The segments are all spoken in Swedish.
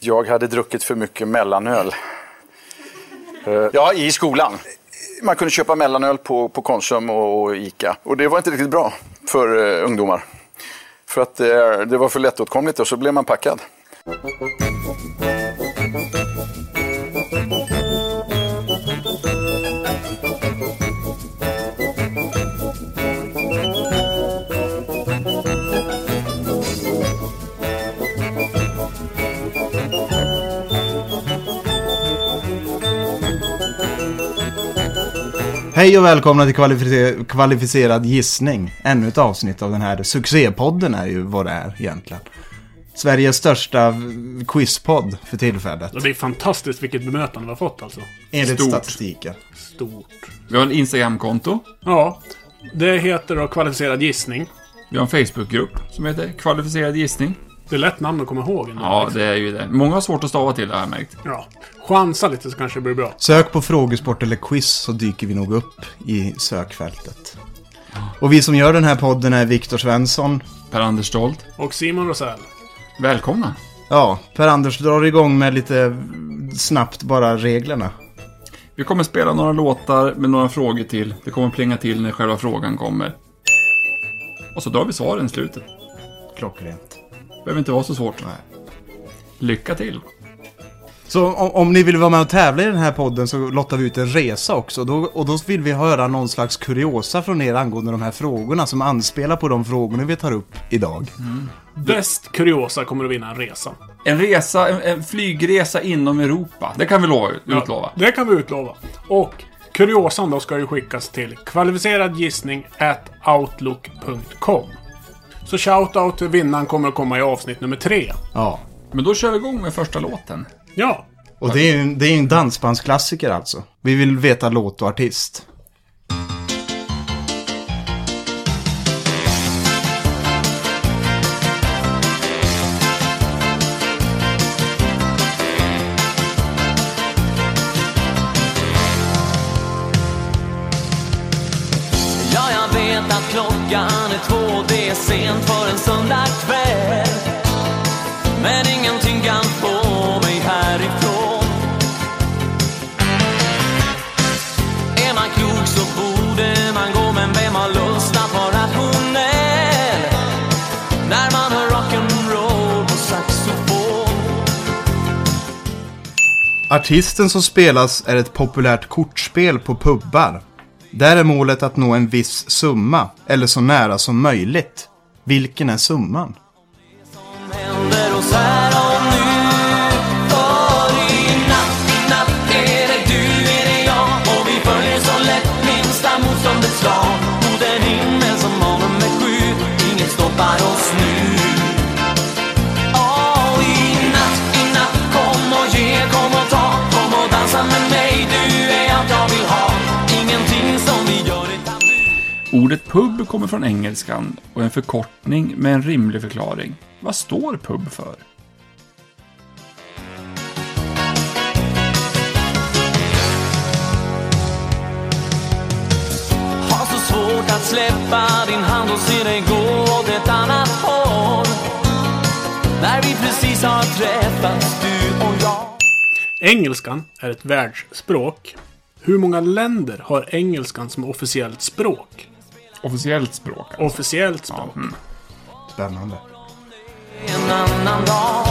Jag hade druckit för mycket mellanöl. Eh, Ja, i skolan. Man kunde köpa mellanöl på, på Konsum och, och Ica. Och det var inte riktigt bra för eh, ungdomar. För att eh, det var för lättåtkomligt och så blev man packad. Hej och välkomna till kvalificer- kvalificerad gissning. Ännu ett avsnitt av den här succépodden är ju vad det är egentligen. Sveriges största quizpodd för tillfället. Och det är fantastiskt vilket bemötande vi har fått alltså. Enligt Stort. statistiken. Stort. Vi har en Instagram-konto. Ja, det heter då kvalificerad gissning. Vi har en Facebook-grupp som heter Kvalificerad gissning. Det är lätt namn att komma ihåg. ändå, Ja, liksom. det är ju det. Många har svårt att stava till det har jag märkt. ja. Chansa lite så kanske det blir bra. Sök på frågesport eller quiz så dyker vi nog upp i sökfältet. Och vi som gör den här podden är Viktor Svensson. Per-Anders Stolt. Och Simon Rosell. Välkomna. Ja, Per-Anders drar igång med lite snabbt bara reglerna. Vi kommer spela några låtar med några frågor till. Det kommer plinga till när själva frågan kommer. Och så drar vi svaren i slutet. Klockrent. Behöver inte vara så svårt. Nej. Lycka till. Så om, om ni vill vara med och tävla i den här podden så lottar vi ut en resa också. Då, och då vill vi höra någon slags kuriosa från er angående de här frågorna som anspelar på de frågorna vi tar upp idag. Bäst kuriosa kommer att vinna en resa. En resa, en, en flygresa inom Europa. Det kan vi lova, utlova. Det kan vi utlova. Och kuriosan då ska ju skickas till kvalificeradgissning at outlook.com. Så shoutout till vinnaren kommer att komma i avsnitt nummer tre. Ja. Men då kör vi igång med första låten. Ja, Och det är ju en, det är en dansbandsklassiker alltså. Vi vill veta låt och artist. Ja, jag vet att klockan är två, och det är sent för en söndagkväll Men ingenting kan få mig härifrån Är man klok så borde man gå, men vem har lust att vara rationell? När man hör rock'n'roll på saxofon Artisten som spelas är ett populärt kortspel på pubbar. Där är målet att nå en viss summa, eller så nära som möjligt. Vilken är summan? som Ordet pub kommer från engelskan och är en förkortning med en rimlig förklaring. Vad står pub för? Har så svårt att släppa din hand och se dig gå åt ett annat håll När vi precis har träffats, du och jag engelskan är ett världsspråk. Hur många länder har engelskan som officiellt språk? Officiellt språk. alltså. Officiellt språk. Spännande. en annan dag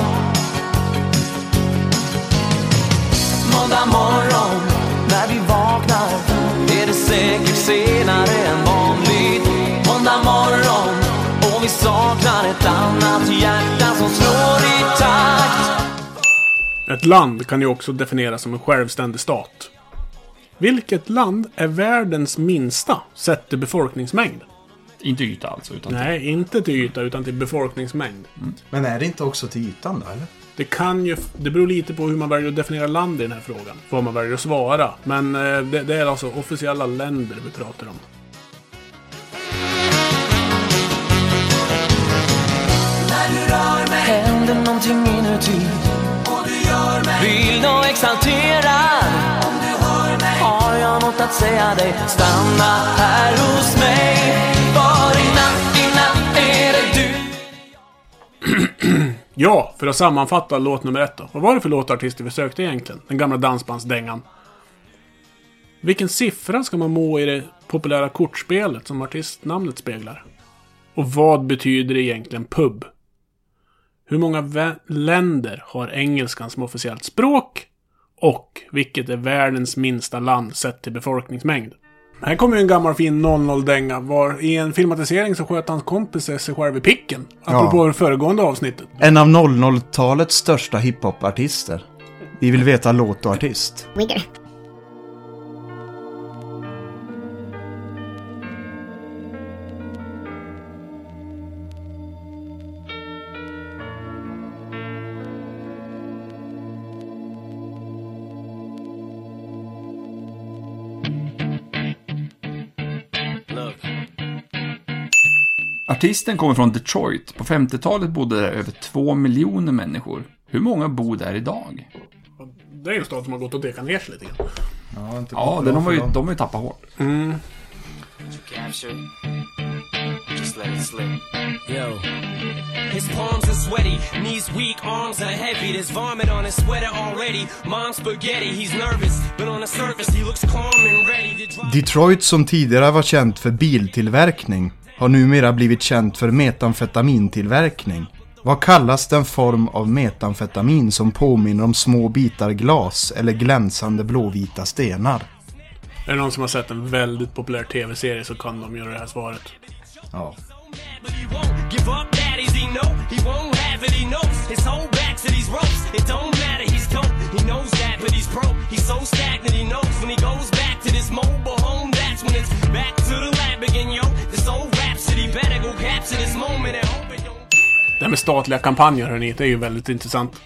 Måndag morgon, när vi vaknar är det säkert senare än vanligt Måndag morgon, och vi saknar ett annat hjärta som slår i takt Ett land kan ju också definieras som en självständig stat. Vilket land är världens minsta sett till befolkningsmängd? Inte yta alltså, utan Nej, inte till yta utan till befolkningsmängd. Men är det inte också till ytan då, eller? Det kan ju... Det beror lite på hur man väljer att definiera land i den här frågan. Vad man väljer att svara. Men eh, det, det är alltså officiella länder vi pratar om. Händer någonting inuti Vild och exalterad något att säga dig Stanna här hos mig Var i natt, i natt är det du Ja, för att sammanfatta låt nummer ett då. Vad var det för låtartist vi sökte egentligen? Den gamla dansbandsdängan. Vilken siffra ska man må i det populära kortspelet som artistnamnet speglar? Och vad betyder egentligen pub? Hur många länder har engelskan som officiellt språk? Och vilket är världens minsta land sett till befolkningsmängd? Här kommer ju en gammal fin 00-dänga. Var I en filmatisering så sköt hans kompis sig själv i picken. Apropå det föregående avsnittet. En av 00-talets största hiphop-artister. Vi vill veta låt och artist. Artisten kommer från Detroit. På 50-talet bodde där över två miljoner människor. Hur många bor där idag? Det är ju en stad som har gått och dekat ner sig lite grann. Ja, de har ju, de har ju tappat hårt. capture it slip. Yo. His palms are sweaty, knees weak, arms are heavy. There's vomit on his sweater already. Mom's spaghetti, he's nervous, but on the surface he looks calm and ready to. Detroit som tidigare var känt för biltillverkning har numera blivit känt för metamfetamintillverkning. Vad kallas den form av metamfetamin som påminner om små bitar glas eller glänsande blåvita stenar? Är det någon som har sett en väldigt populär tv-serie så kan de göra det här svaret. Ja. Det här med statliga kampanjer hörni, det är ju väldigt intressant.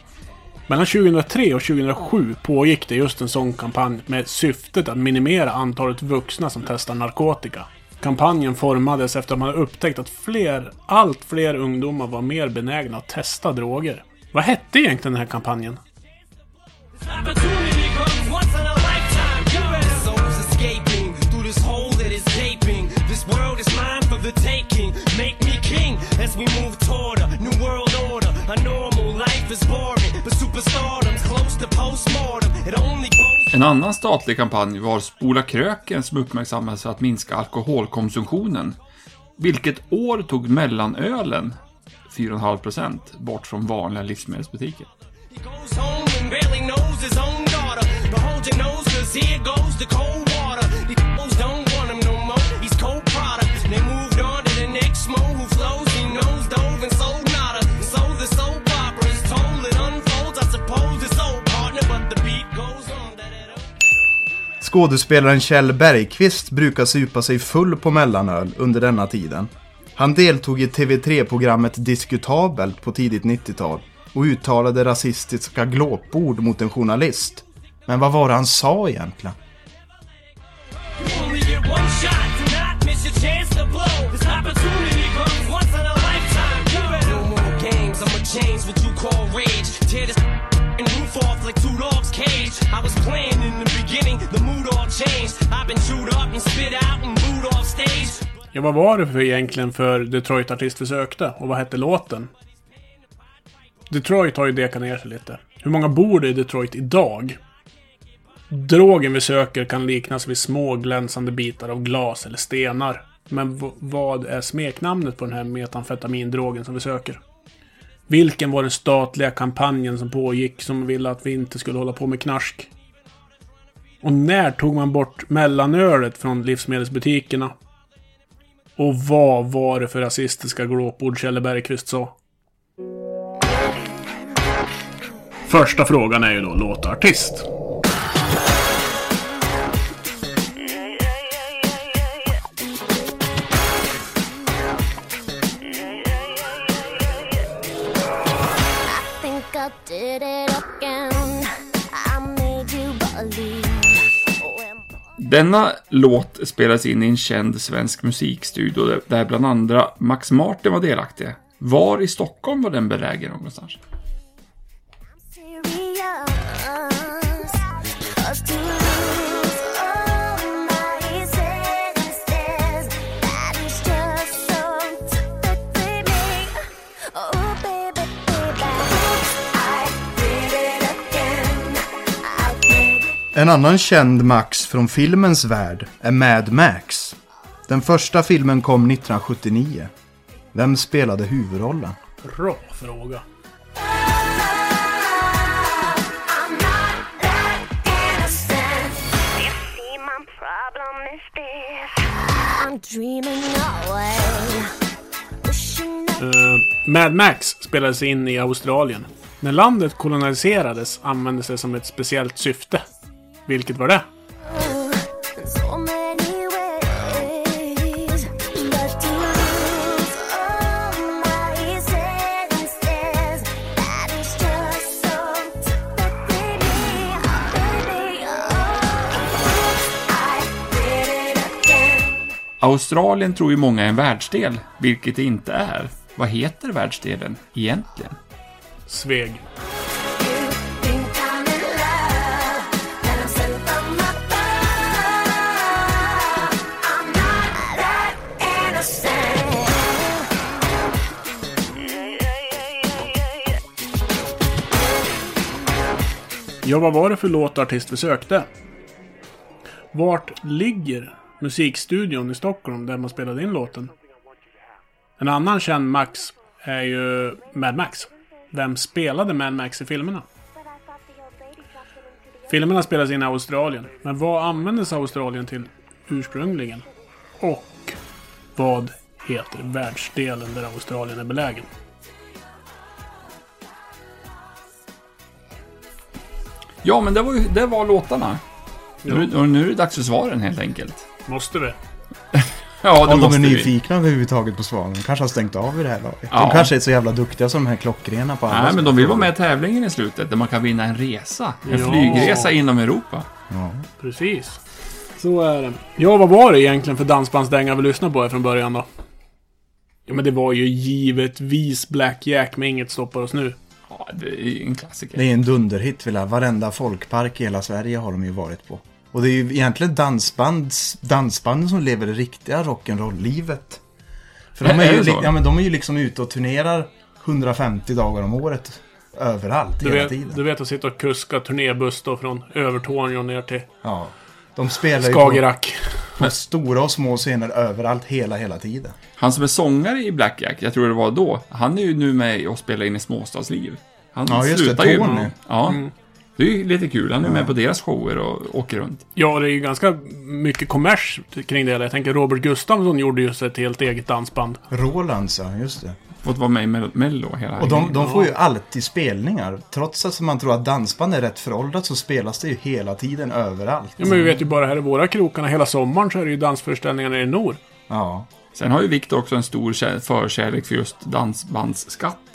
Mellan 2003 och 2007 pågick det just en sån kampanj med syftet att minimera antalet vuxna som testar narkotika. Kampanjen formades efter att man upptäckt att fler, allt fler ungdomar var mer benägna att testa droger. Vad hette egentligen den här kampanjen? A normal life is boring, but superstardom's close to postmortem. It only. En annan statlig kampanj var Spola kröken som uppmärksammades för att minska alkoholkonsumtionen. Vilket år tog mellanölen 4,5% bort från vanliga livsmedelsbutiker? He goes home and barely knows his own daughter. But hold your nose, cause here goes the cold Skådespelaren Kjell Bergqvist brukar supa sig full på mellanöl under denna tiden. Han deltog i TV3-programmet Diskutabelt på tidigt 90-tal och uttalade rasistiska glåpord mot en journalist. Men vad var det han sa egentligen? You and roof off like two dogs' cage. I was playing in the beginning. The mood all changed. I've been chewed up and spit out and booed off stage. Ja, vad var det för egentligen för Detroit-artist vi sökte? Och vad hette låten? Detroit har ju dekat ner sig lite. Hur många bor det i Detroit idag? Drogen vi söker kan liknas vid små glänsande bitar av glas eller stenar. Men vad är smeknamnet på den här metamfetamindrogen som vi söker? Vilken var den statliga kampanjen som pågick som ville att vi inte skulle hålla på med knarsk? Och när tog man bort mellanölet från livsmedelsbutikerna? Och vad var det för rasistiska glåpord Kjelle Bergqvist sa? Första frågan är ju då låtartist. Denna låt spelades in i en känd svensk musikstudio där- där bland andra Max Martin var delaktig. Var i Stockholm var den belägen någonstans? En annan känd Max från filmens värld är Mad Max. Den första filmen kom 1979. Vem spelade huvudrollen? Bra fråga. Eh, Mad Max spelades in i Australien. När landet koloniserades användes det som ett speciellt syfte. Vilket var det? Australien tror ju många är en världsdel, vilket det inte är. Vad heter världsdelen egentligen? Sveg. Ja, vad var det för låt artist vi sökte? Vart ligger musikstudion i Stockholm där man spelade in låten? En annan känd Max är ju Mad Max. Vem spelade Mad Max i filmerna? Filmerna spelas in i Australien. Men vad användes Australien till ursprungligen? Och vad heter världsdelen där Australien är belägen? Ja, men det var, ju, det var låtarna. Nu, och nu är det dags för svaren helt enkelt. Måste vi? Ja, det Om de måste är vi. nyfikna överhuvudtaget på svaren. De kanske har stängt av i det här laget. Ja. De kanske är så jävla duktiga som de här klockrena på alla Nej, men de vill vara med i tävlingen i slutet, där man kan vinna en resa. En Ja. flygresa inom Europa. Precis. Så är det. Ja, vad var det egentligen för dansbandsdänga vi lyssnade på här från början då? Ja, men det var ju givetvis Black Jack med Inget stoppar oss nu. Ja, det är en klassiker. Det är en dunderhit vill jag. Varenda folkpark i hela Sverige har de ju varit på. Och det är ju egentligen dansbands, dansbanden som lever det riktiga rock'n'roll-livet. För de Är ju, så? ja, men de är ju liksom ute och turnerar 150 dagar om året. Överallt, Du hela vet, tiden. du vet att sitta och kuska turnébuss då från Övertorneå ner till Ja. De spelar ju på, På stora och små scener överallt, hela, hela tiden. Han som är sångare i Blackjack, jag tror det var då, han är ju nu med och spelar in i Småstadsliv. Han Ja, just det, slutar ju. Tony. Ja. Det är ju lite kul. Han är med på deras shower och åker runt. Ja, det är ju ganska mycket kommers kring det. Jag tänker Robert Gustafsson gjorde ju ett helt eget dansband. Rolands, ja, just det. Fått vara med i Mel- Mello hela Och de, de får ju alltid spelningar. Trots att man tror att dansband är rätt föråldrat så spelas det ju hela tiden överallt. Ja, men vi vet ju bara här i våra krokarna hela sommaren så är det ju dansföreställningar nere i norr. Ja. Sen har ju Viktor också en stor kä- förkärlek för just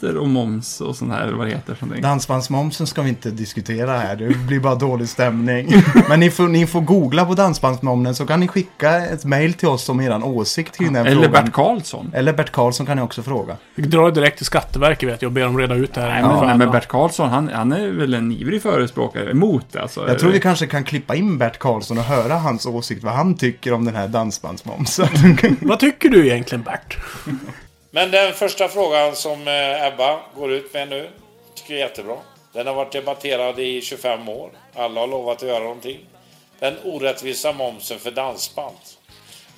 dansbandsskatter och moms och sånt här, vad det heter. Någonting. Dansbandsmomsen ska vi inte diskutera här, det blir bara dålig stämning. Men ni får, ni får googla på dansbandsmomsen så kan ni skicka ett mail till oss om eran åsikt kring den Eller frågan. Bert Karlsson. Eller Bert Karlsson kan ni också fråga. Vi drar direkt till Skatteverket vet jag och ber dem reda ut det här. Nej, men Bert Karlsson, han, han är väl en ivrig förespråkare emot det. Alltså. Jag tror vi kanske kan klippa in Bert Karlsson och höra hans åsikt, vad han tycker om den här dansbandsmomsen. Vad tycker du egentligen Bert? Men den första frågan som eh, Ebba går ut med nu tycker jag är jättebra. Den har varit debatterad i 25 år. Alla har lovat att göra någonting. Den orättvisa momsen för dansband.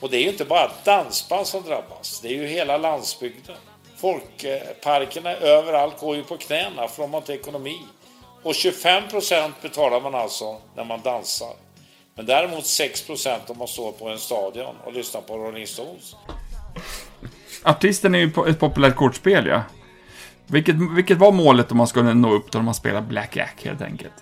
Och det är ju inte bara dansband som drabbas. Det är ju hela landsbygden. Folkparkerna överallt går ju på knäna för de har inte ekonomi. Och 25 procent betalar man alltså när man dansar. Men däremot 6 procent om man står på en stadion och lyssnar på Rolling Stones. Artisten är ju ett populärt kortspel, ja. Vilket, vilket var målet om man skulle nå upp till om man spelar Blackjack, helt enkelt?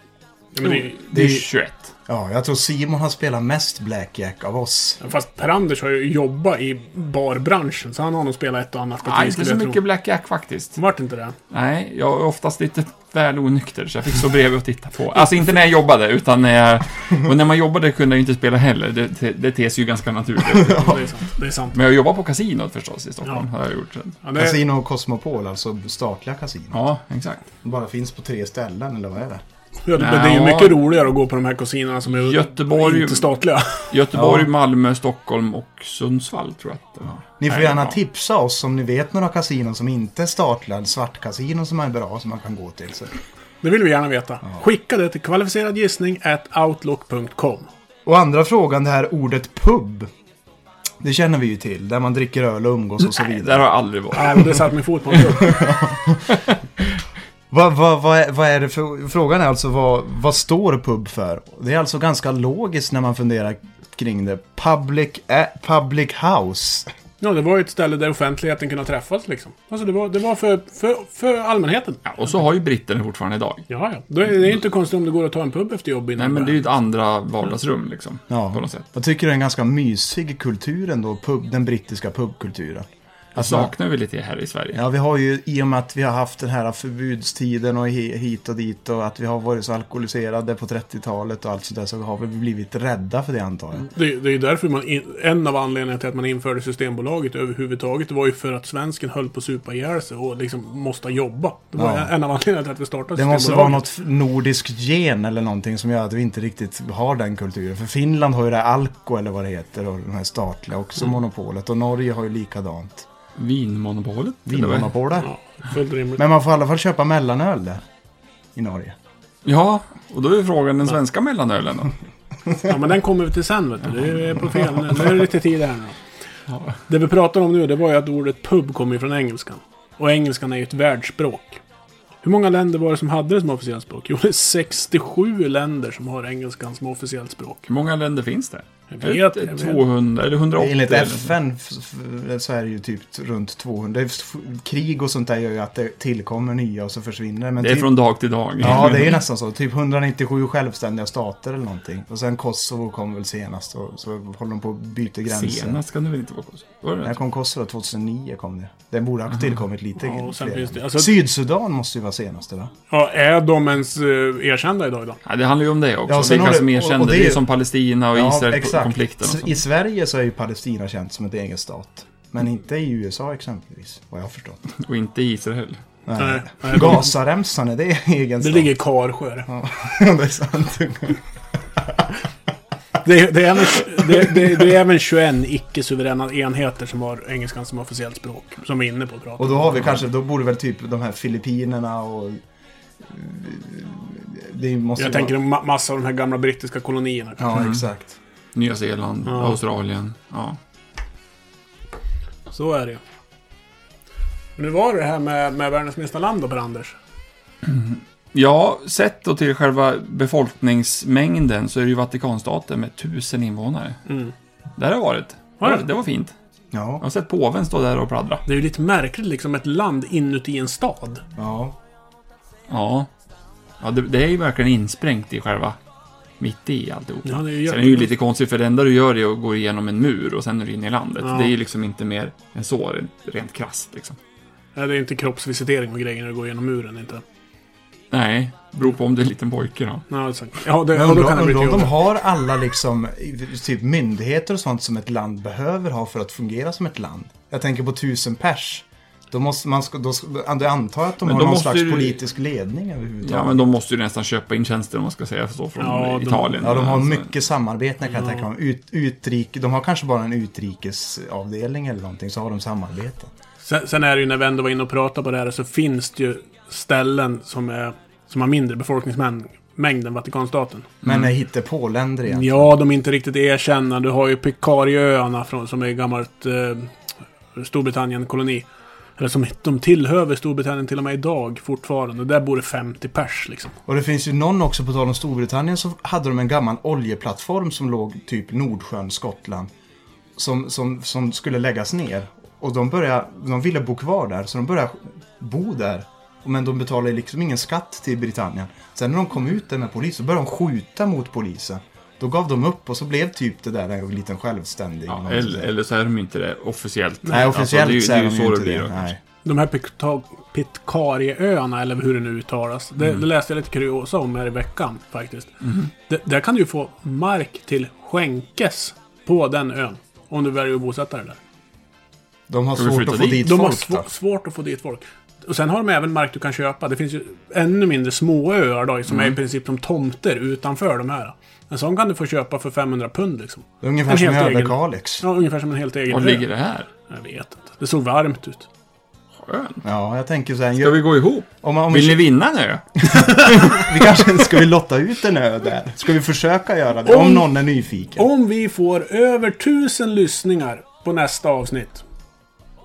Ja, men det, Det är Det- 21. ja, jag tror Simon har spelat mest Blackjack av oss. fast Per-Anders har ju jobbat i barbranschen så han har nog spelat ett och annat Nej, parti inte så mycket tro. Blackjack faktiskt. Vart inte det? Nej, jag är oftast lite väl onykter, så jag fick stå bredvid och titta på. Alltså inte när jag jobbade, utan när jag... Och när man jobbade kunde jag inte spela heller. Det, det, det ter sig ju ganska naturligt. Ja, det är sant. Det är sant. Men jag jobbar på kasinot förstås i Stockholm, Ja. har jag gjort. Ja, det, Casino Cosmopol, alltså statliga kasinon. Ja, exakt. De bara finns på tre ställen, eller vad är det? Ja, det, det är ju Ja. mycket roligare att gå på de här kasinerna som är Göteborg- inte statliga. Göteborg, Malmö, Stockholm och Sundsvall, tror jag att det var. Ni får Nej, gärna ja. tipsa oss om ni vet några kasinon som inte är statliga, svartkasinon som är bra, som man kan gå till. Så. Det vill vi gärna veta. Skicka det till kvalificerad gissning at outlook.com. Och andra frågan, det här ordet pub. Det känner vi ju till, där man dricker öl och umgås och så Där vidare. har jag aldrig varit. Nej, men det satt min fot på en tupp. Vad, vad, är, vad är det för... Frågan är alltså vad, vad står pub för? Det är alltså ganska logiskt när man funderar kring det. Public, eh, public house. Ja, det var ju ett ställe där offentligheten kunde träffas liksom. Alltså det var, det var för, för, för allmänheten. Ja, och så har ju britterna fortfarande idag. Ja, ja. Då är det är inte konstigt om det går att ta en pub efter jobb innan Nej, men det är ju ett andra vardagsrum liksom. Ja. På något sätt. Jag tycker det är en ganska mysig kultur ändå, pub, den brittiska pubkulturen. Jag saknar vi lite här i Sverige. Ja, vi har ju, i och med att vi har haft den här förbudstiden och hi- hit och dit och att vi har varit så alkoholiserade på 30-talet och allt sådär så har vi blivit rädda för det antar jag. Det, det är därför man, in, en av anledningarna till att man införde Systembolaget överhuvudtaget var ju för att svensken höll på att supa ihjäl sig och liksom måste jobba. Det var Ja. en av anledningarna till att vi startade Det måste vara Systembolaget. något nordiskt gen eller någonting som gör att vi inte riktigt har den kulturen. För Finland har ju det här Alko eller vad det heter och de här statliga också monopolet. Och Norge har ju likadant. Vinmonopolet? Vinmonopolet. Ja, fullt rimligt. Men man får i alla fall köpa mellanöl där. I Norge. Ja, och då är frågan den svenska mellanölen då? Ja, men den kommer vi till sen vet du. Det är på fel nu. Nu är det lite tid här nu. Det vi pratar om nu, det var ju att ordet pub kommer från engelskan. Och engelskan är ju ett världsspråk. Hur många länder var det som hade det som officiellt språk? Jo, det är 67 länder som har engelskan som officiellt språk. Hur många länder finns det? Jag vet, det jag vet. 200 eller 180? Enligt? FN så är det ju typ runt 200. Det är f- Krig och sånt där gör ju att det tillkommer nya och så försvinner. Men Det är typ, från dag till dag. Ja, det är ju nästan så. Typ 197 självständiga stater eller någonting. Och sen Kosovo kom väl senast och så håller de på att byta gränser. Senast kan det väl inte vara Kosovo? Var det När det? kom Kosovo? 2009 kom det. Det borde ha tillkommit lite Ja, och sen fler. finns det- alltså- Sydsudan måste ju vara senaste va? Ja, är de ens uh, erkända idag då? Ja, det handlar ju om det också. Ja, sen Vilka som det- erkände. och- och det det, är- är som Palestina och Israel-konflikten och Så sånt. I Sverige så är ju Palestina känt som ett egen stat. Men inte i USA exempelvis, vad jag har förstått. Och inte Israel. Nej. Nej, nej. Gazaremsan, är det egen Det stat? ligger i Karsjö. det. Ja, det är sant. Det, det, är även, det, det, det är även 21 icke-suveräna enheter som har engelskan som officiellt språk. Som vi är inne på att prata Och då har vi kanske, då borde väl typ de här Filippinerna och... Det måste Jag tänker vara... en ma- massa av de här gamla brittiska kolonierna. Ja, exakt. Nya Zeeland, Ja. Australien. Ja. Så är det ju. Men nu var det det här med, med världens minsta land då, Per-Anders. ja, sett då till själva befolkningsmängden så är det ju Vatikanstaten med tusen invånare. Mm. Där har jag varit. Har du? Det var fint. Jag Ja, har sett påven stå där och pladdra. Det är ju lite märkligt liksom, ett land inuti en stad. ja. Ja. Ja, det, det är ju verkligen insprängt i själva mitt i alltihop. Ja, det är ju Sen är det ju lite konstigt, för det enda du gör är att gå igenom en mur och sen är du inne i landet. Ja. Det är ju liksom inte mer än så, rent krasst liksom. Ja, det är inte kroppsvisitering och grejer när du går igenom muren, inte. Nej, beror på om det är en liten pojke då. Ja, exakt. Ja, det, Men undrar kan det bli undrar om de har alla liksom, typ myndigheter och sånt som ett land behöver ha för att fungera som ett land. Jag tänker på tusen pers. Då måste man, då, då antar jag att de Men har någon slags ju- politisk ledning överhuvudtaget. Ja, men de måste ju nästan köpa in tjänster om man ska säga så från Ja, de- Italien. Ja, de har Alltså, mycket samarbeten kan jag tänka mig. Ut, utrik, de har kanske bara en utrikesavdelning eller någonting, så har de samarbeten. Sen, sen är det ju när vi ändå var inne och pratade på det här så finns det ju ställen som, är, som har mindre befolkningsmängd än Vatikanstaten. Men mm. hittar på länder igen. Ja, de är inte riktigt erkända. Du har ju Picarieöarna från, som är gammalt eh, Storbritannien-koloni. Eller som de tillhör Storbritannien till och med idag fortfarande. Där bor det 50 pers liksom. Och det finns ju någon också, på tal om Storbritannien, så hade de en gammal oljeplattform som låg typ Nordsjön, Skottland. Som, som, som skulle läggas ner. Och de, började, de ville bo kvar där, så de började bo där. Men de betalade liksom ingen skatt till Britannien. Sen när de kom ut där med polis, så började de skjuta mot polisen. Då gav de upp och så blev typ det där en liten självständig. Ja, eller, eller så är de inte det officiellt. Nej, officiellt Alltså, det är det är ju de så det inte blir det. Nej. De här Pitcairieöarna, eller hur det nu uttalas. Det, det läste jag lite kuriosa om här i veckan faktiskt. Det, där kan du ju få mark till skänkes på den ön. Om du väljer att bosätta dig där. De har svårt att få dit? dit De har folk. svå- då. svårt att få dit folk. Och sen har de även mark du kan köpa. Det finns ju ännu mindre små öar då, som är i princip som tomter utanför de här. En sån kan du få köpa för 500 pund liksom. Ungefär En som helt egen- Överkalix. Ja, ungefär som en helt egen Var ligger det här? Jag vet inte. Det såg varmt ut. Skönt. Ja, jag tänker så här. Ska vi gå ihop? Om, om Vill vi, ni vinna nu? vi kanske ska vi lotta ut en ö där? Ska vi försöka göra det? Om, Om- någon är nyfiken. Om vi får över tusen lyssningar på nästa avsnitt.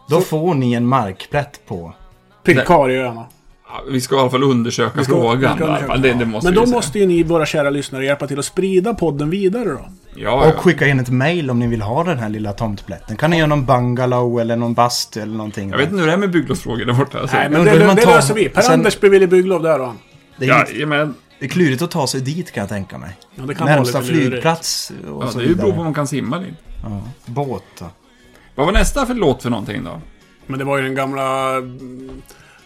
Då får ni en markplätt på. Pitkarieöarna. Ja, vi ska i alla fall undersöka ska- frågan. ska undersöka. Det, det måste Men då måste ju ni, våra kära lyssnare, hjälpa till att sprida podden vidare då. Ja, Och ja. skicka in ett mail om ni vill ha den här lilla tomtplätten. Kan ni göra någon bungalow eller någon bastu eller någonting? Jag vet inte hur det är med bygglovsfrågor där borta. Alltså. Nej, men men det, det, man det ta- löser vi. Per-Anders beviljar bygglov där då. Det är, Ja, men, det är klurigt att ta sig dit kan jag tänka mig. Ja, det kan Närmsta flygplats och ja, så det är ju beror på om vidare. man kan simma dit. Båt då. Vad var nästa för låt för någonting då? Men det var ju den gamla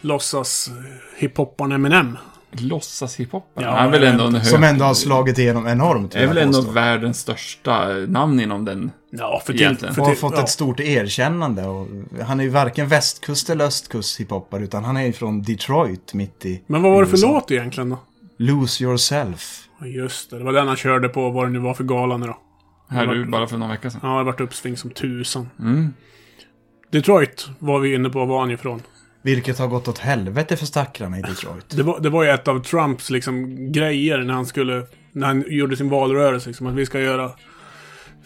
låtsas hiphopparn Eminem. Låtsas hiphopper. Ja, han är väl ändå en hög... Som ändå har slagit igenom enormt. är vill väl ändå världens största namn inom den. Ja, för till... För Och har till fått ja. ett stort erkännande. Och han är ju varken västkust eller östkust hiphopare utan han är ju från Detroit mitt i Men vad var det för USA. låt egentligen då? Lose yourself. Just det, det var den han körde på vad det nu var för gala nu då. Här du bara för någon vecka sedan. Ja, det har varit uppsving som tusan. Mm. Detroit var vi inne på, var han ifrån. Vilket har gått åt helvete för stackarna i Detroit. Det var, det var ju ett av Trumps liksom grejer när han skulle... När han gjorde sin valrörelse liksom, att vi ska göra...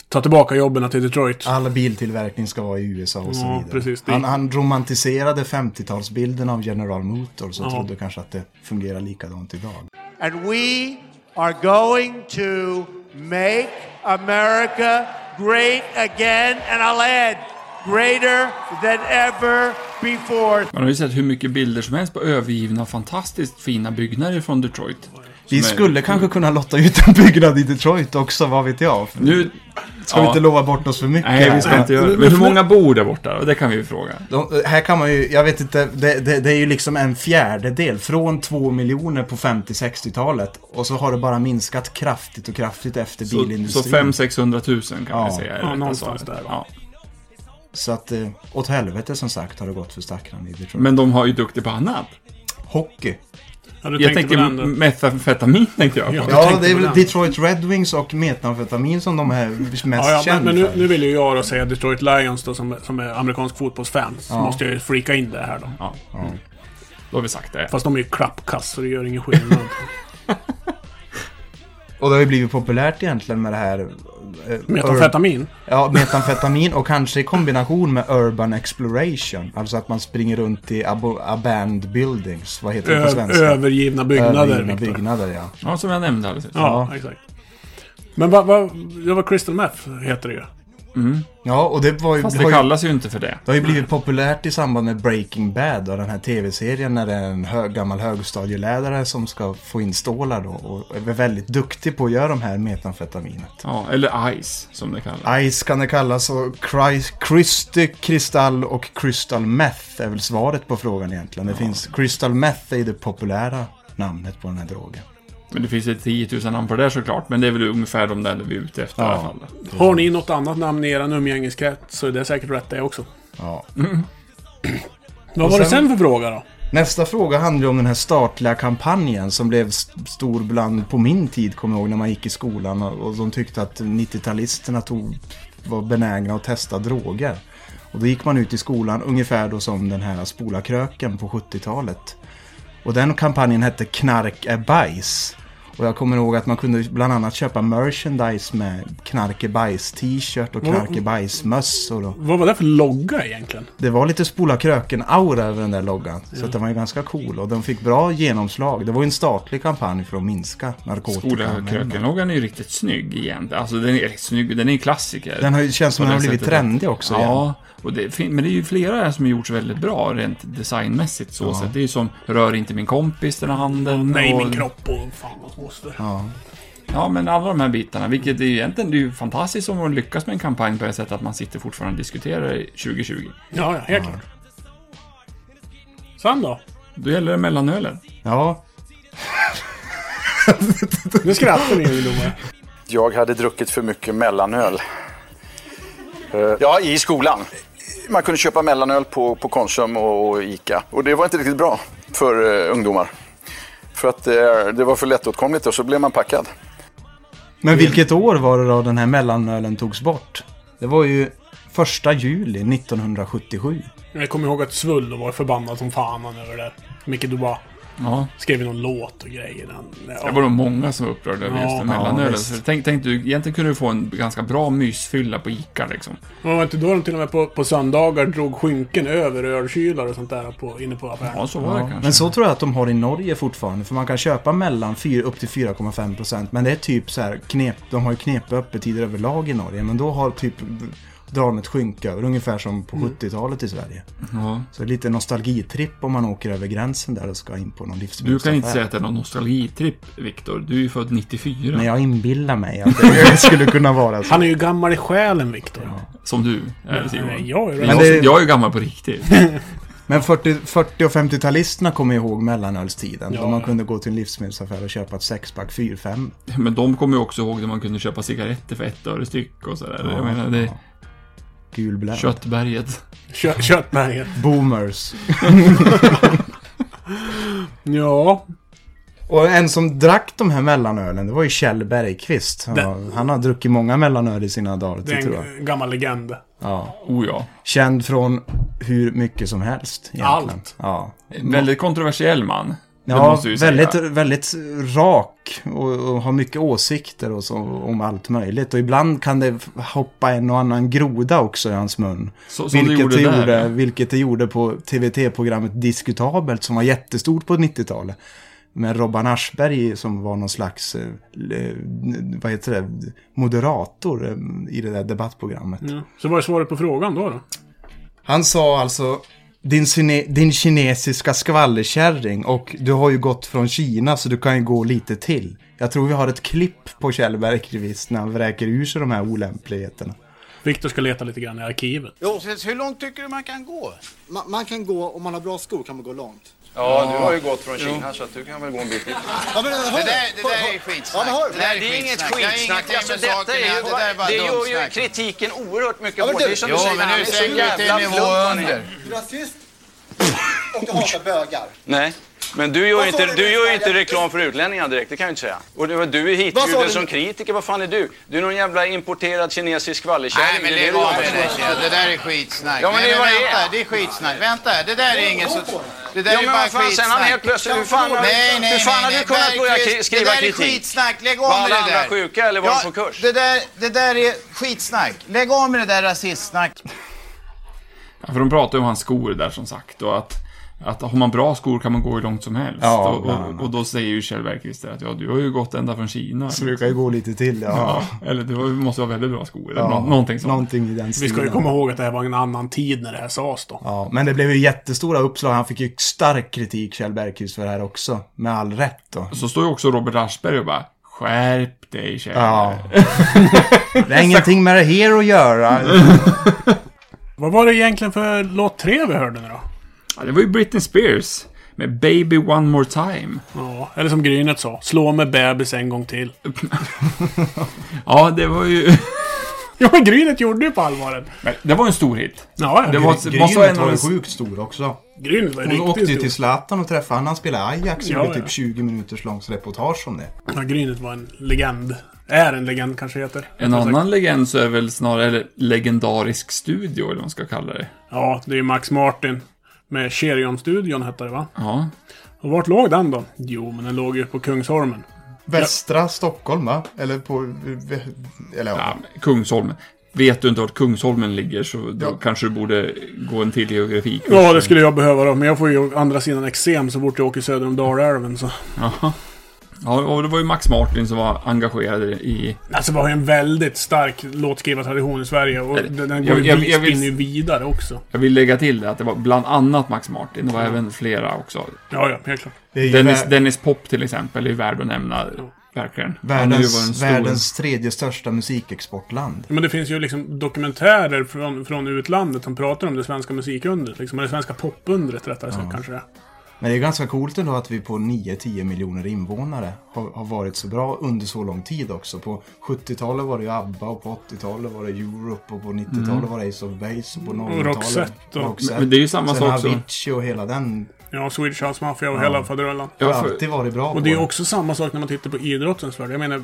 Ta tillbaka jobben till Detroit. All biltillverkning ska vara i USA och så Ja, vidare. precis. Det- Han, han romantiserade 50-talsbilden av General Motors och Ja. trodde kanske att det fungerar likadant idag. And we are going to make America great again, and I'll add, greater than ever. Man har ju sett hur mycket bilder som helst på övergivna, fantastiskt fina byggnader från Detroit. Vi Som är- skulle kanske kunna lotta ut en byggnad i Detroit också, vad vet jag. Nu... Ska vi inte lova bort oss för mycket? Nej, vi ska inte göra det. Men hur många bor där borta? Det kan vi ju fråga. De, här kan man ju, jag vet inte, det, det, det är ju liksom en fjärdedel. Från två miljoner på 50-60-talet. Och så har det bara minskat kraftigt och kraftigt efter Så, så bilindustrin. 500 000 kan Ja. vi säga. Ja, någonstans där, Ja. Så att eh, åt helvete som sagt har det gått för stackarna i Detroit. Men de har ju duktig på annat. Hockey. Ja, Jag då. metamfetamin tänkte jag. Ja. på. Ja, det är väl. Detroit Red Wings och metamfetamin som de är mest Ja, ja, men, kända men nu, för. nu vill ju jag då säga Detroit Lions då, som, som är amerikansk fotbollsfan. Så Ja. måste jag ju freaka in det här då. Ja. Då har vi sagt det. Fast de är ju klappkass så det gör ingen skillnad. Och det har ju blivit populärt egentligen med det här... eh, Metamfetamin. Ja, metamfetamin och kanske i kombination med urban exploration. Alltså att man springer runt i abo- abandoned buildings. Vad heter det på Ö- svenska? övergivna byggnader. Övergivna Victor. byggnader, ja. Ja, som jag nämnde alldeles. Ja, Ja. exakt. Men vad, vad, det var Crystal Meth heter det ju. Ja, och det var ju... Fast det ju- kallas ju inte för det. Det har ju blivit populärt i samband med Breaking Bad och den här tv-serien när det är en hög, gammal högstadielärare som ska få in stålar då och är väldigt duktig på att göra de här metamfetaminet. Ja, eller Ice, som det kallas. Ice kan det kallas och Christ, Christy, Kristall och Crystal Meth är väl svaret på frågan egentligen. Det finns, Crystal Meth är ju det populära namnet på den här drogen. Men det finns ju 10 000 namn på det där såklart. Men det är väl ungefär de där vi är ute efter i Ja. alla fall. Har ni något annat namn i er umgängeskrets så är det säkert rätt det också. Ja. Vad Och var det sen- sen för fråga då? Nästa fråga handlar om den här statliga kampanjen som blev st- stor bland på min tid, kommer jag ihåg, när man gick i skolan och, och de tyckte att 90-talisterna tog, var benägna att testa droger. Och då gick man ut i skolan ungefär då som den här spola-kröken på 70-talet. Och den kampanjen hette Knark är bajs. Och jag kommer ihåg att man kunde bland annat köpa merchandise med Knark är bajs t-shirt och Knark är bajs mössor. Och Vad var det för logga egentligen? det var lite spola kröken-aura över den där loggan. Så att den var ju ganska cool och den fick bra genomslag. Det var ju en statlig kampanj för att minska narkotika. Skola-krökenloggan är ju riktigt snygg igen. Alltså den är riktigt snygg. Den är en klassiker. Den har ju känts som den har blivit trendig också igen. Ja, och det, men det är ju flera här som har gjorts väldigt bra rent designmässigt så sätt. Det är ju som Rör inte min kompis den här handen. Nej, och, min kropp och fan vad moster. Ja. Ja, men alla de här bitarna. Vilket är ju egentligen det är ju fantastiskt om man lyckas med en kampanj på det sättet att man sitter fortfarande och diskuterar i 2020. Ja, ja, helt klart. Sen då? Då gäller det mellanölen. ja. Nu skrattar ni ungdomar. Jag hade druckit för mycket mellanöl. Eh, Ja, i skolan. Man kunde köpa mellanöl på, på Konsum och, och Ica. Och det var inte riktigt bra för eh, ungdomar. För att eh, det var för lättåtkomligt och så blev man packad. Men vilket år var det då den här mellanölen togs bort? Det var ju Första juli 1977. Jag kommer ihåg att Svull var förbannad som fan över det. Micke Dubois Ja, skrev någon låt och grejer. Han, det var nog många som var upprörda över just Ja, det mellanölet. visst. Så tänk, tänk du, egentligen kunde du få en ganska bra mysfylla på Ica liksom. Och var inte då de till och med på, på söndagar drog skynken över ölkylar och sånt där på, inne på affären? Ja, så var det kanske. Men så tror jag att de har i Norge fortfarande. För man kan köpa mellan 4, upp till 4,5%. Men det är typ så här knep. De har ju knepiga öppettider överlag i Norge. Men då har typ drar ett skynke över. Ungefär som på 70-talet i Sverige. Ja. Så lite nostalgitripp om man åker över gränsen där och ska in på någon Du livsmedelsaffär. kan inte säga att det är någon nostalgitripp, Viktor. Du är ju född 94. Men jag inbillar mig att det skulle kunna vara så. Han är ju gammal i själen, Viktor. Som du är, Simon. Nej, jag är Men jag, det- jag är ju gammal på riktigt. Men 40, 40 och 50-talisterna kommer ihåg mellanölstiden. Ja, då man ja. kunde gå till en livsmedelsaffär och köpa ett sexpack 4-5. Men de kommer ju också ihåg när man kunde köpa cigaretter för ett öre styck och sådär. jag menar, det Gulblöd. köttberget. Kö köttberget. Boomers. Ja, Och en som drack de här mellanölen, det var ju Kjell Bergqvist. Han, har- han har druckit många mellanöl i sina dagar, det det tror är jag. en gammal legend. Ja. Oh ja. Känd från hur mycket som helst egentligen. Allt. Ja. Väldigt kontroversiell man. Ja, säga. väldigt, väldigt rak och, och har mycket åsikter och så, om allt möjligt. Och ibland kan det hoppa en och annan groda också i hans mun. Så, som det vilket, gjorde det där. gjorde, ja. vilket det gjorde på TVT-programmet Diskutabelt som var jättestort på 90-talet. Med Robban Aschberg som var någon slags, eh, eh, vad heter det, moderator eh, i det där debattprogrammet. Ja. Så vad är svaret på frågan då? då? Han sa alltså din, kine, din kinesiska skvallerkärring och du har ju gått från Kina så du kan ju gå lite till. Jag tror vi har ett klipp på Kjell Bergqvist när han vräker ur sig de här olämpligheterna. Viktor ska leta lite grann i arkivet. Jo. Hur långt tycker du man kan gå? Man, man kan gå, om man har bra skor kan man gå långt. Ja, du har ju gått från Kina så att du kan väl gå en bit till. Ja, men, hör, Det där, det där är skitsnack. Ja, hör. det där Det är inget Det har skitsnack. ingenting Alltså, detta är ju. Det där är bara det gör ju kritiken oerhört mycket Ja, men du- Det är som Jo, du säger, men nu är så sänker du till nivå är. under. Rasist och du hatar bögar. Nej. Men du gör ju inte, du gör inte reklam för utlänningar direkt, det kan jag inte säga. Och du, du är hitbjuden som kritiker, vad fan är du? Du är någon jävla importerad kinesisk Nej, skvallerkärring. men det är lägg av med det där. Det där är skitsnack. Ja, men Nej, det är vad det vänta, är. det är skitsnack. Vänta, det där är ingen så... Det där Ja, är men bara fan, sen han helt skitsnack. plötsligt, hur fan, har- Nej, nej, hur fan har nej, du kunnat börja skriva Det där är kritik? skitsnack. Lägg av Var med alla det andra där. sjuka eller var de på kurs? Det där, det där är skitsnack. Lägg av med det där rasistsnack. Ja, för de pratar ju om hans skor där som sagt. Och att, att har man bra skor kan man gå hur långt som helst. Ja, och, och, och då säger ju Kjell Bergqvist att ja, du har ju gått ända från Kina. Så du kan ju gå lite till, ja. Ja, eller du har- måste ha väldigt bra skor. Eller Ja, nå- någonting sånt. Någonting i den Vi ska ju stilen. komma ihåg att det här var en annan tid när det här sades då. Ja, men det blev ju jättestora uppslag. Han fick ju stark kritik, Kjell Bergqvist, för det här också. Med all rätt då. Så står ju också Robert Aschberg och bara Skärp dig Kjell. Ja. Det är ingenting med det här att göra. Vad var det egentligen för låt tre vi hörde nu då? Ja, det var ju Britney Spears. Med Baby One More Time. Ja, eller som Grynet sa, slå med bebis en gång till. Ja, det var ju... Ja, men Grynet gjorde ju på allvaret. Men det var en stor hit. Ja, ja. Det var, måste Grynet en var de... sjukt stor också. Grynet var ju Hon åkte ju riktigt till stor. Zlatan och träffade han. Han spelade Ajax och Ja, gjorde ja. typ 20 minuters långt reportage om det. Ja, Grynet var en legend. Är en legend kanske heter. En Rättare sagt. annan legend så är väl snarare eller, legendarisk studio, eller vad man ska kalla det. Ja, det är ju Max Martin. Med Cherion-studion hette det va? Ja. Och vart låg den då? Jo, men den låg ju på Kungsholmen. Västra Stockholm va? Eller på... Eller ja. ja Kungsholmen. Vet du inte vart Kungsholmen ligger så då Ja. kanske du borde gå en till geografikurs. Ja, det skulle jag behöva då. Men jag får ju å andra sidan eksem så fort jag åker söder om Dalälven. Så. Jaha. Ja, och det var ju Max Martin som var engagerad i... Alltså, vi har ju en väldigt stark låtskrivartradition i Sverige. Och den, jag- går ju, jag- jag vill- ju vidare också. Jag vill lägga till det att det var bland annat Max Martin. Det var även flera också. Ja, ja, helt klart. Dennis, Dennis Pop till exempel är värd att nämna. Verkligen. Han har ju varit en världens, stor- världens tredje största musikexportland. Men det finns ju liksom dokumentärer från, från utlandet som pratar om det svenska musikundret. Liksom, eller det svenska popundret rättare sagt kanske det. Men det är ganska coolt ändå att vi på 9-10 miljoner invånare har, har varit så bra under så lång tid också. På 70-talet var det ju ABBA och på 80-talet var det Europe och på 90-talet Mm. var det Ace of Base och på Och 00-talet Roxette och- Roxette. Men det är ju samma Sen sak som- Avicii och hela den. Ja, Swedish House Mafia och Ja. hela faderullan. Jag har alltid varit bra Och det är det. också samma sak när man tittar på idrottens värld. Jag menar,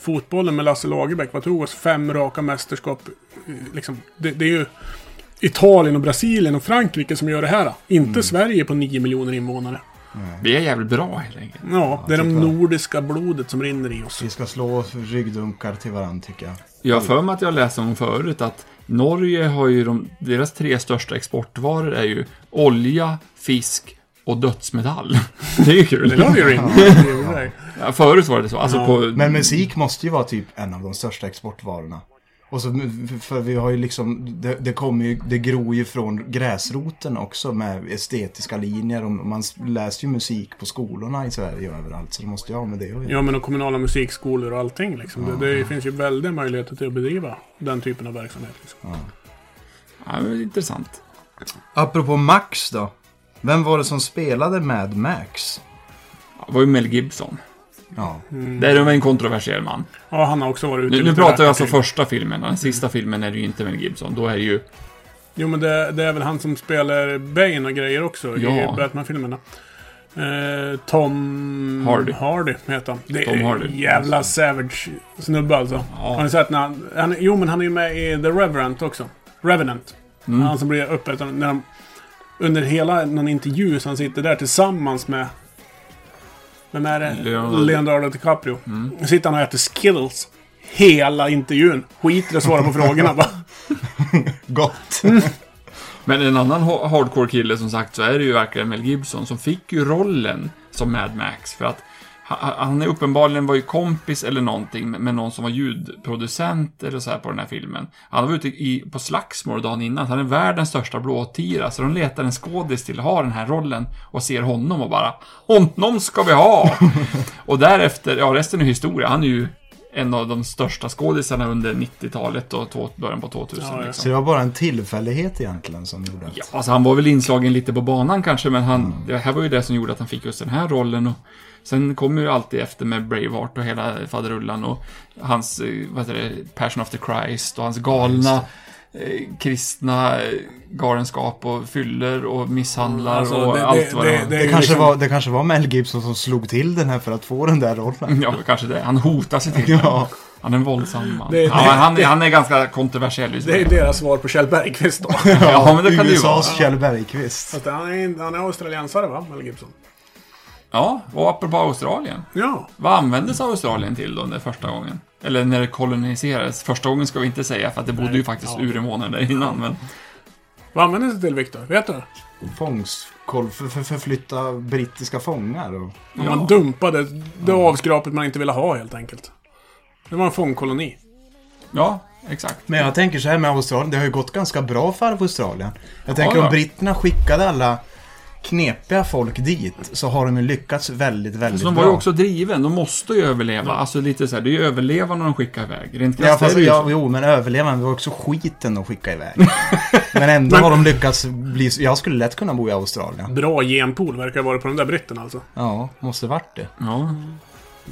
fotbollen med Lasse Lagerbäck, vad tog oss? Fem raka mästerskap. Liksom, det, det är ju Italien och Brasilien och Frankrike som gör det här. Inte Mm. Sverige på 9 miljoner invånare. Vi är jävligt bra helt enkelt. Ja, det är de tycker jag. nordiska blodet som rinner i oss. Vi ska slå ryggdunkar till varandra tycker jag. Jag har för mig att jag läste om förut att Norge har ju de, deras tre största exportvaror är ju olja, fisk och dödsmetall. Det är ju kul. Det låter ju rimligt. Ja, förut var det så. Alltså Ja. på, Men musik måste ju vara typ en av de största exportvarorna. Och så, för vi har ju liksom, det, det kommer ju, det gror ju från gräsroten också med estetiska linjer. Och man läser ju musik på skolorna i Sverige och överallt. Så det måste ju ha med det att göra. Ja, men och kommunala musikskolor och allting. Liksom. Det, det finns ju väldiga möjligheter till att bedriva den typen av verksamhet. Liksom. ja, det är intressant. Apropå Max då. Vem var det som spelade med Max? Det var ju Mel Gibson. Ja. Det är en kontroversiell man. Ja, han har också varit ute Nu, nu pratar vi alltså första filmen. Den sista filmen är det ju inte Mel Gibson. Då är det ju... Jo, men det, det är väl han som spelar Bane och grejer också i Ja. Batman-filmerna. Eh, Tom Hardy. Hardy heter han. Det Tom är Hardy. en jävla savage snubbe alltså. Har ni sett när han, han... Jo, men han är ju med i The Revenant också. Revenant. Mm. Han som blir uppäten när de... Under hela någon intervju så han sitter där tillsammans med... Vem är det? Leonardo. Leonardo DiCaprio. Mm. Sitter han och äter Skittles. Hela intervjun. Skiter i att svara på frågorna bara. Gott. Men en annan ha- hardcore-kille som sagt så är det ju verkligen Mel Gibson som fick ju rollen som Mad Max. För att han är uppenbarligen var ju kompis eller någonting med någon som var ljudproducent eller så här på den här filmen. Han var ute i, på slagsmål dagen innan. Han är världens största blåtira. Så de letar en skådis till att ha den här rollen och ser honom och bara Honom ska vi ha! och därefter, ja resten är historia. Han är ju en av de största skådisarna under 90-talet och början på 2000. Ja, ja. liksom. Så det var bara en tillfällighet egentligen som gjorde att... Ja, alltså han var väl inslagen lite på banan kanske, men han, det här var ju det som gjorde att han fick just den här rollen. Och sen kommer ju alltid efter med Braveheart och hela faderullan och hans, eh, vad heter det, Passion of the Christ och hans galna kristna eh, galenskap och fyller och misshandlar Alltså, och det- allt det- vad det- det, var. det- Det kanske, var, det kanske var Mel Gibson som slog till den här för att få den där rollen. Ja, kanske det. Han hotar sig till Ja. Han är en våldsam man. Det- det- ja, han, är- han är ganska kontroversiell. just Det är deras svar på Kjell Bergqvist då. Ja, men det kan det ju vara. USAs Kjell Bergqvist. Fast han är, han är australiensare va, Mel Gibson? Ja, och apropå Australien. Ja. Vad användes Australien till då, den första gången? Eller när det koloniserades? Första gången ska vi inte säga, för att det bodde ju faktiskt ja. urinvånare där innan, men... Vad användes det till Viktor? Vet du? Fångstkoll för, för förflytta brittiska fångar. Och... Om man dumpade det avskrapet man inte ville ha helt enkelt. Det var en fångkoloni. Ja, exakt. Men jag tänker så här med Australien, det har ju gått ganska bra för Australien. Jag tänker ja. om britterna skickade alla knepiga folk dit så har de ju lyckats väldigt, väldigt Så de bra. var ju också driven, de måste ju överleva. Alltså lite så här, det är ju överlevarna de skickar iväg. Rent Ja, fast, det ja, jo, men överlevande det var också skiten att skicka iväg. men ändå har de lyckats bli... Jag skulle lätt kunna bo i Australien. Bra genpool verkar ha varit på de där britterna alltså. Ja, måste varit det. Ja.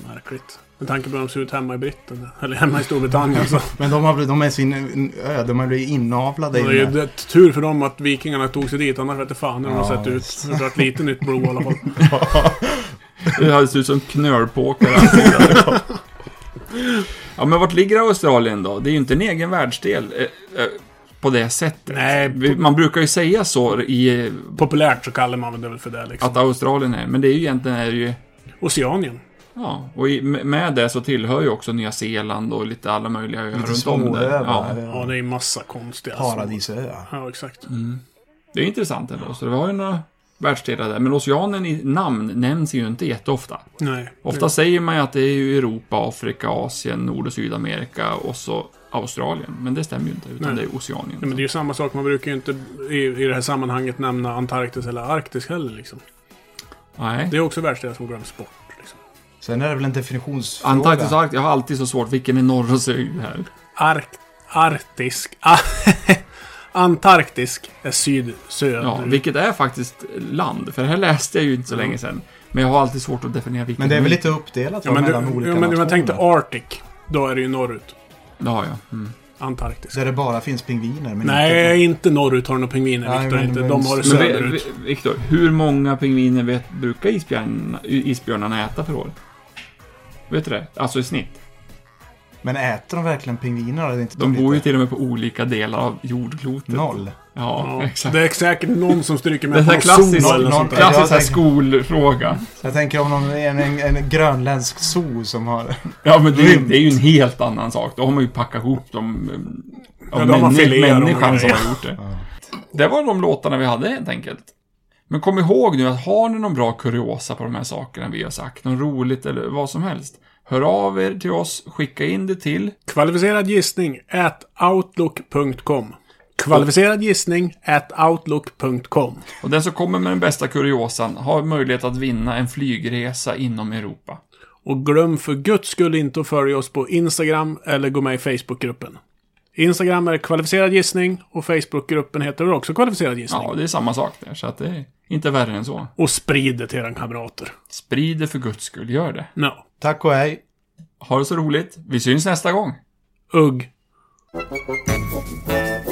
Märkligt. Med tanke på hur de ser ut hemma i Britten. Eller hemma i Storbritannien så. Men de har, blivit- de är sin ö, de har blivit inavlade Det är ju tur för dem att vikingarna tog sig dit. Annars vet jag fan hur de har Ja, sett ut. Det har varit lite nytt blod i alla fall. Det hade sett ut som knölpåkar. ja, men vart ligger Australien då? Det är ju inte en egen världsdel. eh, eh, På det sättet. Nej, Man brukar ju säga så i... Populärt så kallar man det väl för det liksom. Att Australien är, men det är ju egentligen är det ju... Oceanien. Ja, och i, med det så tillhör ju också Nya Zeeland och lite alla möjliga öar runt om små där. öar, Ja, Ja, det är massa konstiga paradisöar. Ja, exakt. det är intressant ändå. Så det var ju några världsdelar där. Men Oceanen i namn nämns ju inte jätteofta. Nej. Ofta säger man ju att det är ju Europa, Afrika, Asien, Nord och Sydamerika och så Australien. Men det stämmer ju inte, utan Nej. det är Oceanien. Nej, men det är ju samma sak. Man brukar ju inte i, i det här sammanhanget nämna Antarktis eller Arktis heller liksom. Nej. Det är också världsdelar som glöms bort. Sen är det väl en definitionsfråga. Antarktis och Arktis, jag har alltid så svårt. Vilken är norr och syd här? Ark, arktisk... Ah, Antarktisk är syd-söder. Ja, vilket är faktiskt land. För det här läste jag ju inte så länge sedan. Men jag har alltid svårt att definiera vilket. Men det är väl lite uppdelat Ja, men du, mellan olika ja, men om jag nationer? tänkte Arctic, då är det ju norrut. Ja, ja. Mm. Antarktis. Där det bara finns pingviner. Men Nej, inte norrut har de några pingviner, Nej, Viktor. men- Inte. De har det söderut. vi- Viktor, hur många pingviner vet, brukar isbjörnarna, isbjörnarna äta per år? Vet du det? Alltså i snitt. Men äter de verkligen pingviner? Eller inte De bor ju till och med på olika delar av jordklotet. Noll. Ja, Ja, exakt. det är säkert någon som stryker med är på klassisk, sol eller något sånt där. Ja, klassisk så här jag skolfråga. Jag tänker om någon, en, en, en grönländsk zoo som har... Ja, men det, är ju- det är ju en helt annan sak. Då har man ju packat ihop dem Ja, filerat dem människan som har gjort det. Det var de låtarna vi hade helt enkelt. Men kom ihåg nu att har ni någon bra kuriosa på de här sakerna vi har sagt, något roligt eller vad som helst. Hör av er till oss, skicka in det till Kvalificerad gissning at outlook.com. Kvalificerad gissning at outlook.com. och den som kommer med den bästa kuriosan har möjlighet att vinna en flygresa inom Europa. Och glöm för guds skull inte att följa oss på Instagram eller gå med i Facebookgruppen. Instagram är kvalificerad gissning och Facebookgruppen heter också kvalificerad gissning. Ja, det är samma sak där, så att det är inte värre än så. Och sprid det till era kamrater. Sprid det för guds skull, gör det. No. Tack och hej. Ha det så roligt. Vi syns nästa gång. Ugg. Thank